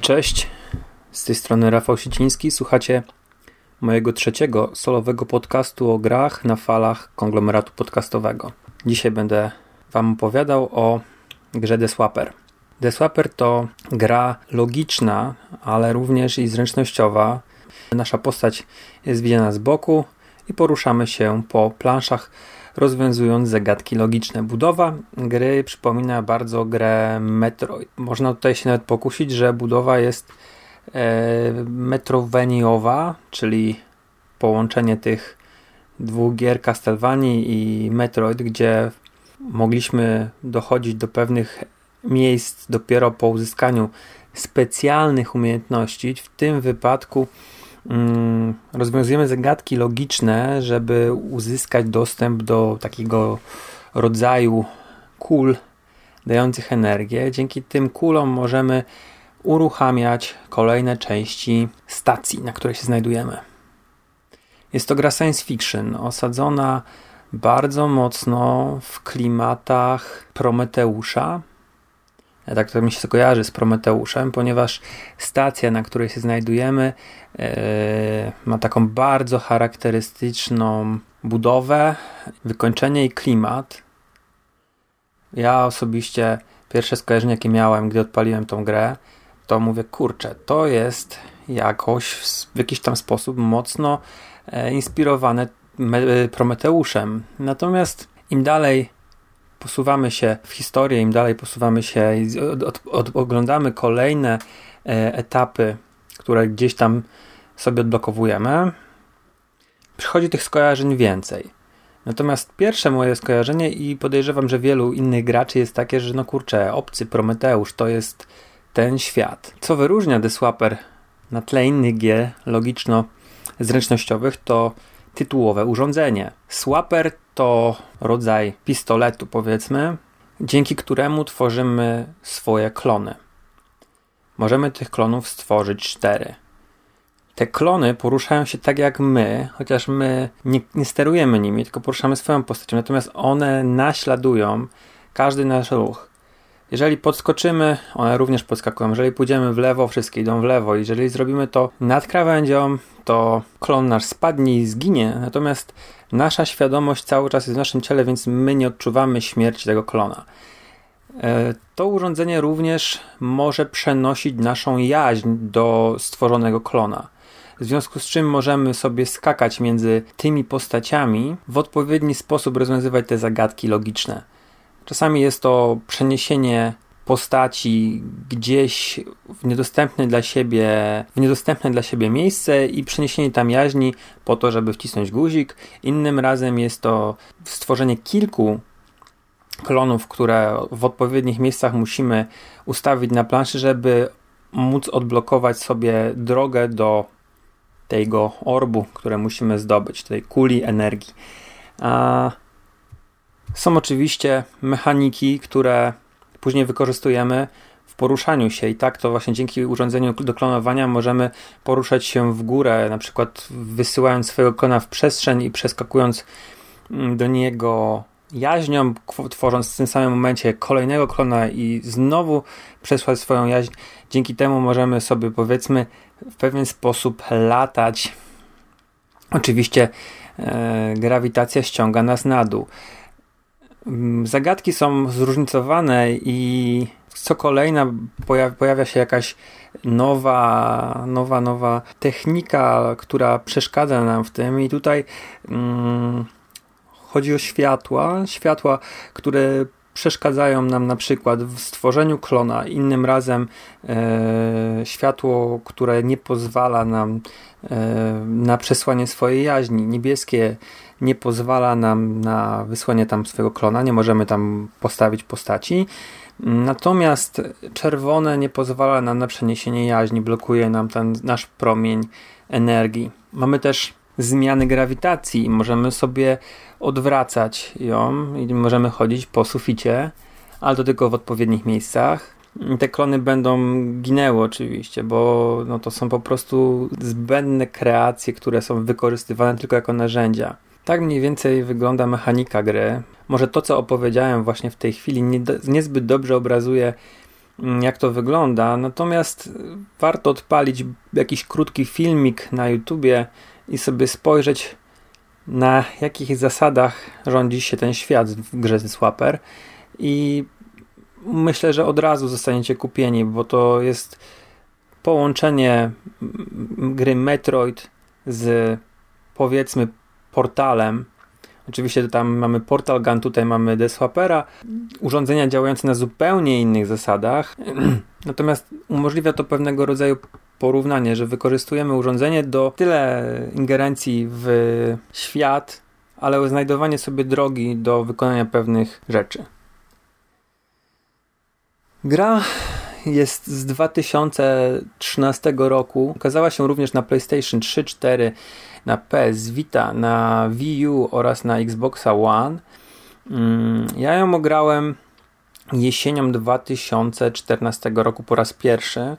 Cześć, z tej strony Rafał Sieciński. Słuchacie mojego trzeciego solowego podcastu o grach na falach konglomeratu podcastowego. Dzisiaj będę Wam opowiadał o grze The Swapper. The Swapper to gra logiczna, ale również i zręcznościowa. Nasza postać jest widziana z boku i poruszamy się po planszach, rozwiązując zagadki logiczne. Budowa gry przypomina bardzo grę Metroid. Można tutaj się nawet pokusić, że budowa jest e, metroweniowa, czyli połączenie tych dwóch gier Castlevanii i Metroid, gdzie mogliśmy dochodzić do pewnych miejsc dopiero po uzyskaniu specjalnych umiejętności. W tym wypadku rozwiązujemy zagadki logiczne, żeby uzyskać dostęp do takiego rodzaju kul dających energię. Dzięki tym kulom możemy uruchamiać kolejne części stacji, na której się znajdujemy. Jest to gra science fiction, osadzona bardzo mocno w klimatach Prometeusza. Ja tak to mi się kojarzy z Prometeuszem, ponieważ stacja, na której się znajdujemy, yy, ma taką bardzo charakterystyczną budowę, wykończenie i klimat. Ja osobiście pierwsze skojarzenie, jakie miałem, gdy odpaliłem tą grę, to mówię, kurczę, to jest jakoś w jakiś tam sposób mocno e, inspirowane Prometeuszem. Natomiast im dalej posuwamy się w historię, im dalej posuwamy się i od, od, od, oglądamy kolejne e, etapy, które gdzieś tam sobie odblokowujemy, przychodzi tych skojarzeń więcej. Natomiast pierwsze moje skojarzenie i podejrzewam, że wielu innych graczy jest takie, że no kurczę, obcy Prometeusz to jest ten świat. Co wyróżnia The Swapper na tle innych gier logiczno-zręcznościowych to tytułowe urządzenie. Swapper to rodzaj pistoletu, powiedzmy, dzięki któremu tworzymy swoje klony. Możemy tych klonów stworzyć cztery. Te klony poruszają się tak jak my, chociaż my nie, nie sterujemy nimi, tylko poruszamy swoją postacią. Natomiast one naśladują każdy nasz ruch. Jeżeli podskoczymy, one również podskakują. Jeżeli pójdziemy w lewo, wszystkie idą w lewo. Jeżeli zrobimy to nad krawędzią, to klon nasz spadnie i zginie. Natomiast nasza świadomość cały czas jest w naszym ciele, więc my nie odczuwamy śmierci tego klona. E, to urządzenie również może przenosić naszą jaźń do stworzonego klona. W związku z czym możemy sobie skakać między tymi postaciami, w odpowiedni sposób rozwiązywać te zagadki logiczne. Czasami jest to przeniesienie postaci gdzieś w niedostępne dla siebie, w niedostępne dla siebie miejsce i przeniesienie tam jaźni po to, żeby wcisnąć guzik. Innym razem jest to stworzenie kilku klonów, które w odpowiednich miejscach musimy ustawić na planszy, żeby móc odblokować sobie drogę do tego orbu, które musimy zdobyć, tej kuli energii. A są oczywiście mechaniki, które później wykorzystujemy w poruszaniu się i tak to właśnie dzięki urządzeniu do klonowania możemy poruszać się w górę, na przykład wysyłając swojego klona w przestrzeń i przeskakując mm, do niego jaźnią, tworząc w tym samym momencie kolejnego klona i znowu przesłać swoją jaźń. Dzięki temu możemy sobie powiedzmy w pewien sposób latać. Oczywiście e, grawitacja ściąga nas na dół. Mm, zagadki są zróżnicowane i co kolejna pojawia, pojawia się jakaś nowa, nowa, nowa technika, która przeszkadza nam w tym i tutaj mm, chodzi o światła, światła, które przeszkadzają nam na przykład w stworzeniu klona, innym razem e, światło, które nie pozwala nam e, na przesłanie swojej jaźni. Niebieskie nie pozwala nam na wysłanie tam swojego klona, nie możemy tam postawić postaci. Natomiast czerwone nie pozwala nam na przeniesienie jaźni, blokuje nam ten nasz promień energii. Mamy też zmiany grawitacji możemy sobie odwracać ją i możemy chodzić po suficie, ale to tylko w odpowiednich miejscach. Te klony będą ginęły oczywiście, bo no to są po prostu zbędne kreacje, które są wykorzystywane tylko jako narzędzia. Tak mniej więcej wygląda mechanika gry. Może to, co opowiedziałem właśnie w tej chwili, nie, niezbyt dobrze obrazuje, mm, jak to wygląda, natomiast warto odpalić jakiś krótki filmik na YouTubie i sobie spojrzeć, na jakich zasadach rządzi się ten świat w grze Swapper i myślę, że od razu zostaniecie kupieni, bo to jest połączenie gry Metroid z powiedzmy portalem. Oczywiście tam mamy Portal Gun, tutaj mamy Deswapera. Urządzenia działające na zupełnie innych zasadach. Natomiast umożliwia to pewnego rodzaju porównanie, że wykorzystujemy urządzenie do tyle ingerencji w świat, ale znajdowanie sobie drogi do wykonania pewnych rzeczy. Gra jest z 2013 roku. Ukazała się również na PlayStation 3, 4, na PS Vita, na Wii U oraz na Xboxa One. Mm, ja ją ograłem jesienią 2014 roku po raz pierwszy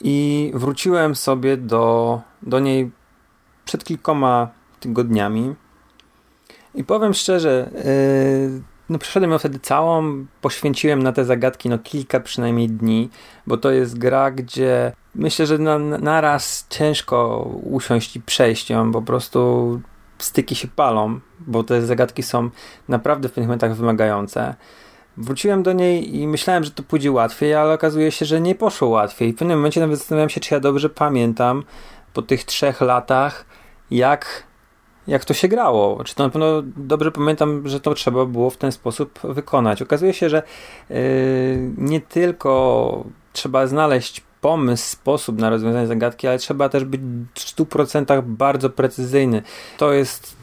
i wróciłem sobie do, do niej przed kilkoma tygodniami. I powiem szczerze, yy, no przeszedłem ją wtedy całą, poświęciłem na te zagadki no kilka przynajmniej dni, bo to jest gra, gdzie myślę, że na, naraz ciężko usiąść i przejść ją, po prostu styki się palą, bo te zagadki są naprawdę w pewnych momentach wymagające. Wróciłem do niej i myślałem, że to pójdzie łatwiej, ale okazuje się, że nie poszło łatwiej. W pewnym momencie nawet zastanawiałem się, czy ja dobrze pamiętam po tych trzech latach, jak jak to się grało. Czy to na pewno dobrze pamiętam, że to trzeba było w ten sposób wykonać. Okazuje się, że yy, nie tylko trzeba znaleźć pomysł, sposób na rozwiązanie zagadki, ale trzeba też być w 100% bardzo precyzyjny. To jest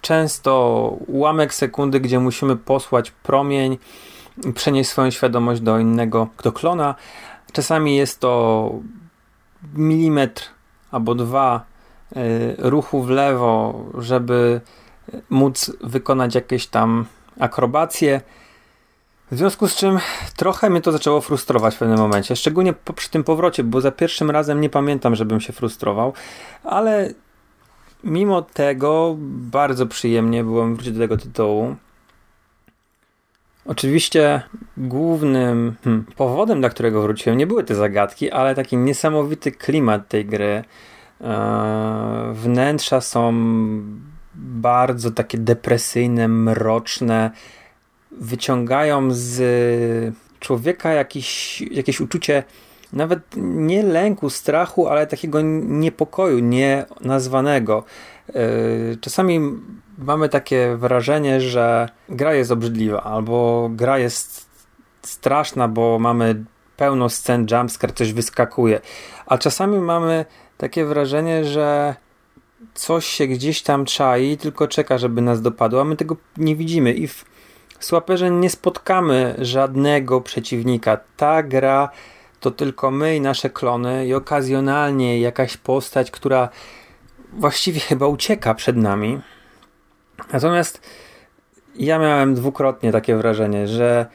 często ułamek sekundy, gdzie musimy posłać promień, przenieść swoją świadomość do innego, do klona. Czasami jest to milimetr albo dwa Y, ruchu w lewo, żeby móc wykonać jakieś tam akrobacje. W związku z czym trochę mnie to zaczęło frustrować w pewnym momencie, szczególnie po, przy tym powrocie, bo za pierwszym razem nie pamiętam, żebym się frustrował, ale mimo tego bardzo przyjemnie było wrócić do tego tytułu. Oczywiście głównym hmm, powodem, dla którego wróciłem, nie były te zagadki, ale taki niesamowity klimat tej gry. E, wnętrza są bardzo takie depresyjne, mroczne. Wyciągają z człowieka jakiś, jakieś uczucie nawet nie lęku, strachu, ale takiego niepokoju, nienazwanego. E, czasami mamy takie wrażenie, że gra jest obrzydliwa, albo gra jest straszna, bo mamy pełno scen jumpscare, coś wyskakuje. A czasami mamy takie wrażenie, że coś się gdzieś tam czai, tylko czeka, żeby nas dopadło, a my tego nie widzimy i w Słaperze nie spotkamy żadnego przeciwnika. Ta gra to tylko my i nasze klony i okazjonalnie jakaś postać, która właściwie chyba ucieka przed nami. Natomiast ja miałem dwukrotnie takie wrażenie, że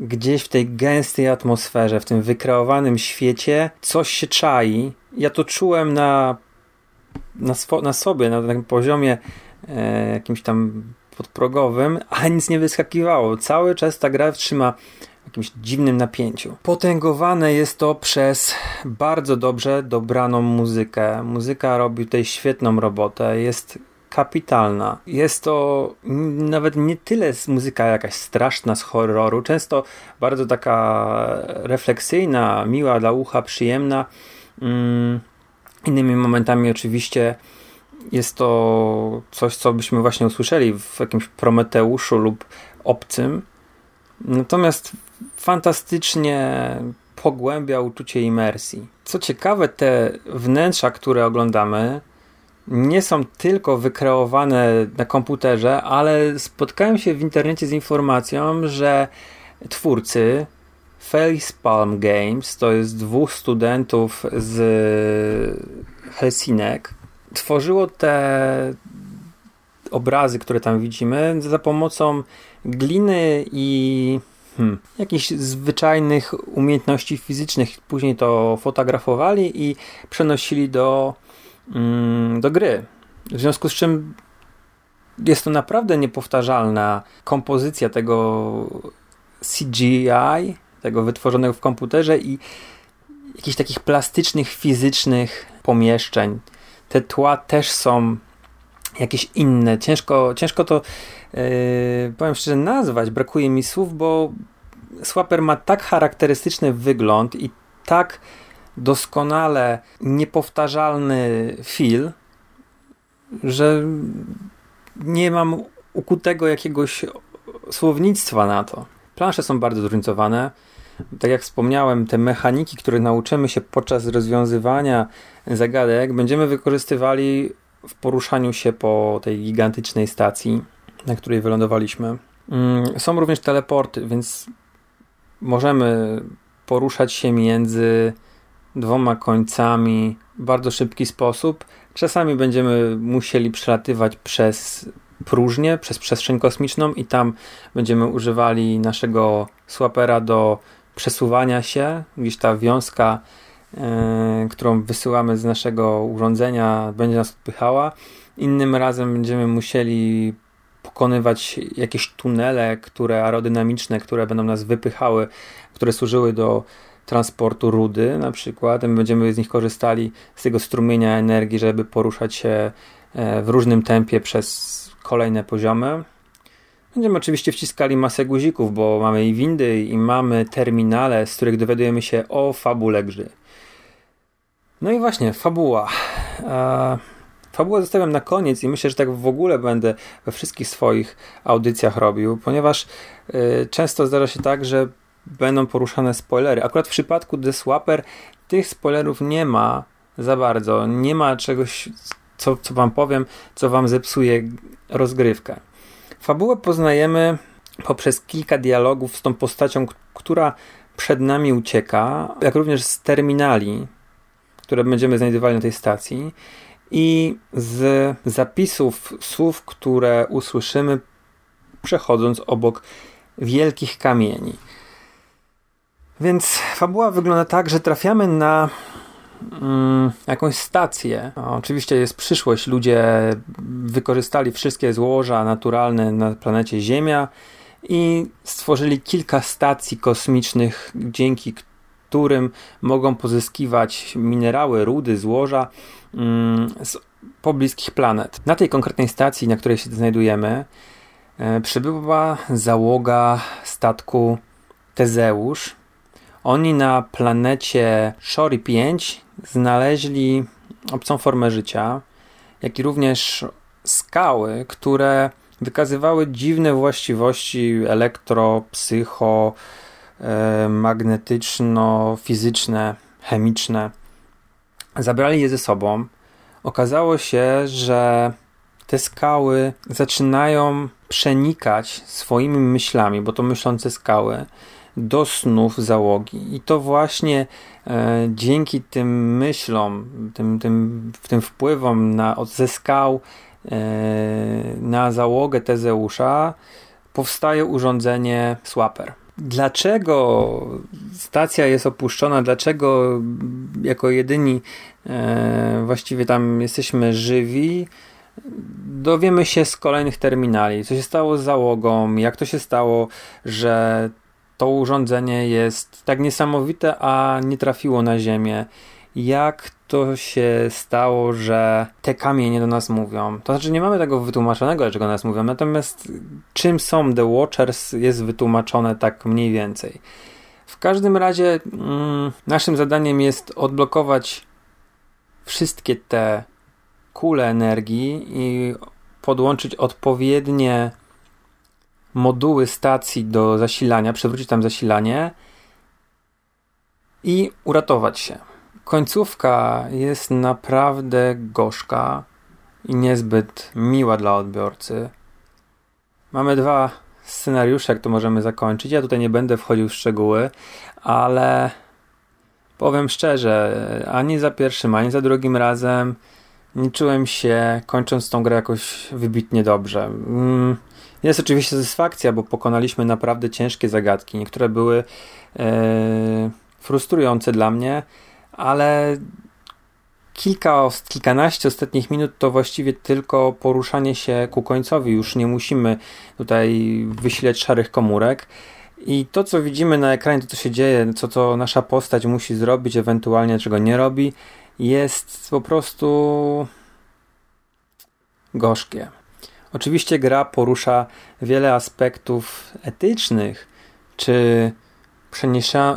gdzieś w tej gęstej atmosferze, w tym wykreowanym świecie coś się czai. Ja to czułem na, na, swo, na sobie, na takim poziomie e, jakimś tam podprogowym, ale nic nie wyskakiwało. Cały czas ta gra trzyma w jakimś dziwnym napięciu. Potęgowane jest to przez bardzo dobrze dobraną muzykę. Muzyka robi tutaj świetną robotę. Jest kapitalna. Jest to nawet nie tyle muzyka jakaś straszna z horroru, często bardzo taka refleksyjna, miła dla ucha, przyjemna. Mm, innymi momentami oczywiście jest to coś, co byśmy właśnie usłyszeli w jakimś Prometeuszu lub Obcym. Natomiast fantastycznie pogłębia uczucie imersji. Co ciekawe, te wnętrza, które oglądamy, nie są tylko wykreowane na komputerze, ale spotkałem się w internecie z informacją, że twórcy Facepalm Games. To jest dwóch studentów z Helsinek. Tworzyło te obrazy, które tam widzimy, za pomocą gliny i hmm, jakichś zwyczajnych umiejętności fizycznych. Później to fotografowali i przenosili do, do gry. W związku z czym jest to naprawdę niepowtarzalna kompozycja tego CGI, tego wytworzonego w komputerze i jakichś takich plastycznych, fizycznych pomieszczeń. Te tła też są jakieś inne. Ciężko, ciężko to yy, powiem szczerze nazwać. Brakuje mi słów, bo Swapper ma tak charakterystyczny wygląd i tak doskonale niepowtarzalny feel, że nie mam ukutego jakiegoś słownictwa na to. Plansze są bardzo zróżnicowane. Tak jak wspomniałem, te mechaniki, które nauczymy się podczas rozwiązywania zagadek, będziemy wykorzystywali w poruszaniu się po tej gigantycznej stacji, na której wylądowaliśmy. Mm, są również teleporty, więc możemy poruszać się między dwoma końcami w bardzo szybki sposób. Czasami będziemy musieli przelatywać przez próżnię, przez przestrzeń kosmiczną i tam będziemy używali naszego swapera do przesuwania się. Gdzieś ta wiązka E, którą wysyłamy z naszego urządzenia, będzie nas odpychała. Innym razem będziemy musieli pokonywać jakieś tunele, które aerodynamiczne, które będą nas wypychały, które służyły do transportu rudy na przykład. My będziemy z nich korzystali z tego strumienia energii, żeby poruszać się e, w różnym tempie przez kolejne poziomy. Będziemy oczywiście wciskali masę guzików, bo mamy i windy, i mamy terminale, z których dowiadujemy się o fabule gry. No i właśnie, fabuła. E, fabułę zostawiam na koniec i myślę, że tak w ogóle będę we wszystkich swoich audycjach robił, ponieważ e, często zdarza się tak, że będą poruszane spoilery. Akurat w przypadku The Swapper tych spoilerów nie ma za bardzo. Nie ma czegoś, co, co wam powiem, co wam zepsuje rozgrywkę. Fabułę poznajemy poprzez kilka dialogów z tą postacią, która przed nami ucieka, jak również z terminali, które będziemy znajdowali na tej stacji i z zapisów słów, które usłyszymy przechodząc obok wielkich kamieni. Więc fabuła wygląda tak, że trafiamy na mm, jakąś stację. oczywiście jest przyszłość. Ludzie wykorzystali wszystkie złoża naturalne na planecie Ziemia i stworzyli kilka stacji kosmicznych, dzięki którym mogą pozyskiwać minerały, rudy, złoża mm, z pobliskich planet. Na tej konkretnej stacji, na której się znajdujemy, e, przybyła załoga statku Tezeusz. Oni na planecie Shori 5 znaleźli obcą formę życia, jak i również skały, które wykazywały dziwne właściwości elektro, psycho, E, magnetyczno-fizyczne, chemiczne. Zabrali je ze sobą. Okazało się, że te skały zaczynają przenikać swoimi myślami, bo to myślące skały, do snów załogi. I to właśnie e, dzięki tym myślom, tym, tym, tym wpływom na, ze skał e, na załogę Tezeusza powstaje urządzenie Swapper. Dlaczego stacja jest opuszczona? Dlaczego jako jedyni e, właściwie tam jesteśmy żywi? Dowiemy się z kolejnych terminali, co się stało z załogą, jak to się stało, że to urządzenie jest tak niesamowite, a nie trafiło na Ziemię jak to się stało, że te kamienie do nas mówią. To znaczy, nie mamy tego wytłumaczonego, dlaczego nas mówią, natomiast czym są The Watchers jest wytłumaczone tak mniej więcej. W każdym razie mm, naszym zadaniem jest odblokować wszystkie te kule energii i podłączyć odpowiednie moduły stacji do zasilania, przywrócić tam zasilanie i uratować się. Końcówka jest naprawdę gorzka i niezbyt miła dla odbiorcy. Mamy dwa scenariusza, jak to możemy zakończyć. Ja tutaj nie będę wchodził w szczegóły, ale powiem szczerze, ani za pierwszym, ani za drugim razem nie czułem się, kończąc tą grę jakoś wybitnie dobrze. Mm, jest oczywiście satysfakcja, bo pokonaliśmy naprawdę ciężkie zagadki. Niektóre były e, frustrujące dla mnie, ale kilka, kilkanaście ostatnich minut to właściwie tylko poruszanie się ku końcowi. Już nie musimy tutaj wysilać szarych komórek. I to, co widzimy na ekranie, to, co się dzieje, co, co nasza postać musi zrobić, ewentualnie czego nie robi, jest po prostu gorzkie. Oczywiście gra porusza wiele aspektów etycznych, czy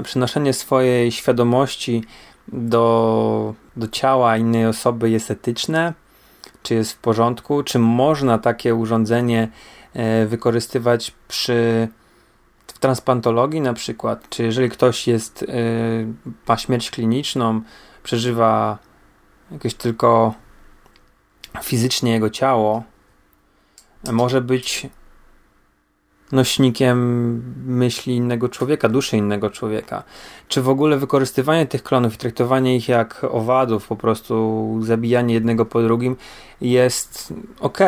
przenoszenie swojej świadomości do, do ciała innej osoby jest etyczne, czy jest w porządku, czy można takie urządzenie e, wykorzystywać przy w transplantologii na przykład, czy jeżeli ktoś jest, e, ma śmierć kliniczną, przeżywa jakieś tylko fizycznie jego ciało, może być nośnikiem myśli innego człowieka, duszy innego człowieka. Czy w ogóle wykorzystywanie tych klonów i traktowanie ich jak owadów, po prostu zabijanie jednego po drugim jest ok.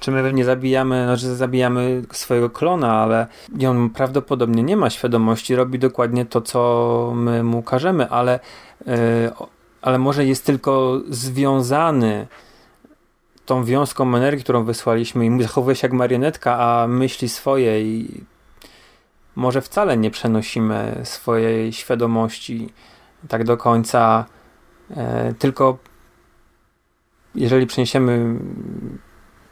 Czy my nie zabijamy, znaczy zabijamy swojego klona, ale on prawdopodobnie nie ma świadomości, robi dokładnie to, co my mu każemy, ale, yy, ale może jest tylko związany tą wiązką energii, którą wysłaliśmy i zachowuje się jak marionetka, a myśli swoje i może wcale nie przenosimy swojej świadomości tak do końca, e, tylko jeżeli przeniesiemy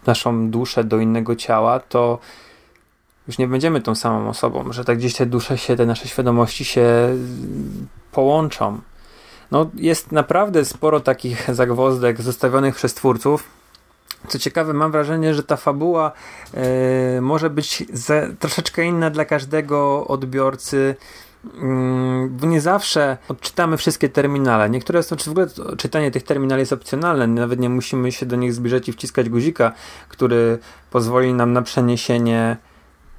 naszą duszę do innego ciała, to już nie będziemy tą samą osobą, że tak gdzieś te dusze się, te nasze świadomości się połączą. No, jest naprawdę sporo takich zagwozdek zostawionych przez twórców, co ciekawe, mam wrażenie, że ta fabuła y, może być ze, troszeczkę inna dla każdego odbiorcy, bo nie zawsze odczytamy wszystkie terminale. Niektóre są, czy w ogóle czytanie tych terminali jest opcjonalne, nawet nie musimy się do nich zbliżać i wciskać guzika, który pozwoli nam na przeniesienie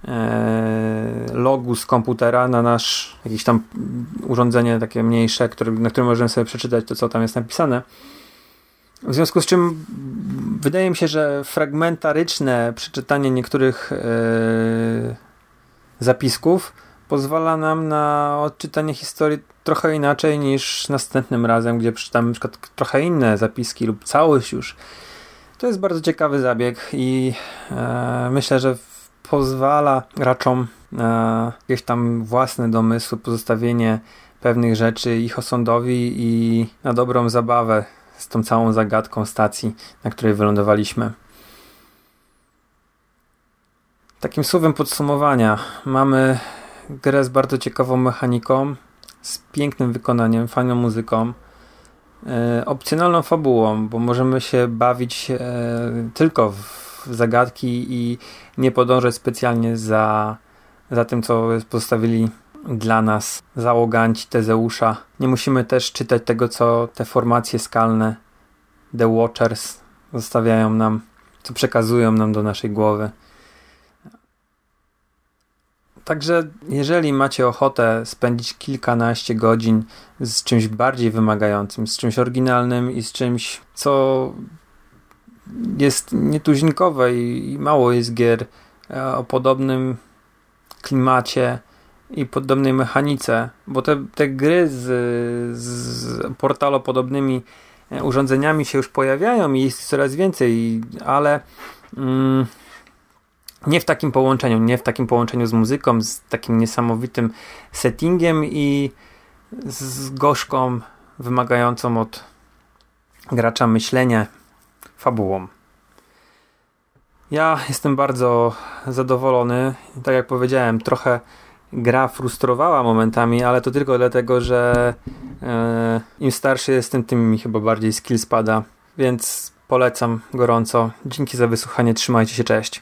e, logu z komputera na nasz jakieś tam urządzenie takie mniejsze, który, na którym możemy sobie przeczytać to, co tam jest napisane. W związku z czym wydaje mi się, że fragmentaryczne przeczytanie niektórych yy, zapisków pozwala nam na odczytanie historii trochę inaczej niż następnym razem, gdzie przeczytamy przykład trochę inne zapiski lub całość już. To jest bardzo ciekawy zabieg i e, myślę, że pozwala graczom na jakieś tam własne domysły, pozostawienie pewnych rzeczy ich osądowi i na dobrą zabawę z tą całą zagadką stacji, na której wylądowaliśmy. Takim słowem podsumowania mamy grę z bardzo ciekawą mechaniką, z pięknym wykonaniem, fajną muzyką, e, opcjonalną fabułą, bo możemy się bawić e, tylko w zagadki i nie podążać specjalnie za, za tym, co postawili dla nas załoganci Tezeusza. Nie musimy też czytać tego, co te formacje skalne The Watchers zostawiają nam, co przekazują nam do naszej głowy. Także jeżeli macie ochotę spędzić kilkanaście godzin z czymś bardziej wymagającym, z czymś oryginalnym i z czymś, co jest nietuzinkowe i, mało jest gier e, o podobnym klimacie, i podobnej mechanice, bo te, te gry z, z portalopodobnymi e, urządzeniami się już pojawiają i jest coraz więcej, ale mm, nie w takim połączeniu, nie w takim połączeniu z muzyką, z takim niesamowitym settingiem i z gorzką wymagającą od gracza myślenia fabułą. Ja jestem bardzo zadowolony. Tak jak powiedziałem, trochę gra frustrowała momentami, ale to tylko dlatego, że e, im starszy jestem, tym mi chyba bardziej skill spada, więc polecam gorąco. Dzięki za wysłuchanie, trzymajcie się, cześć.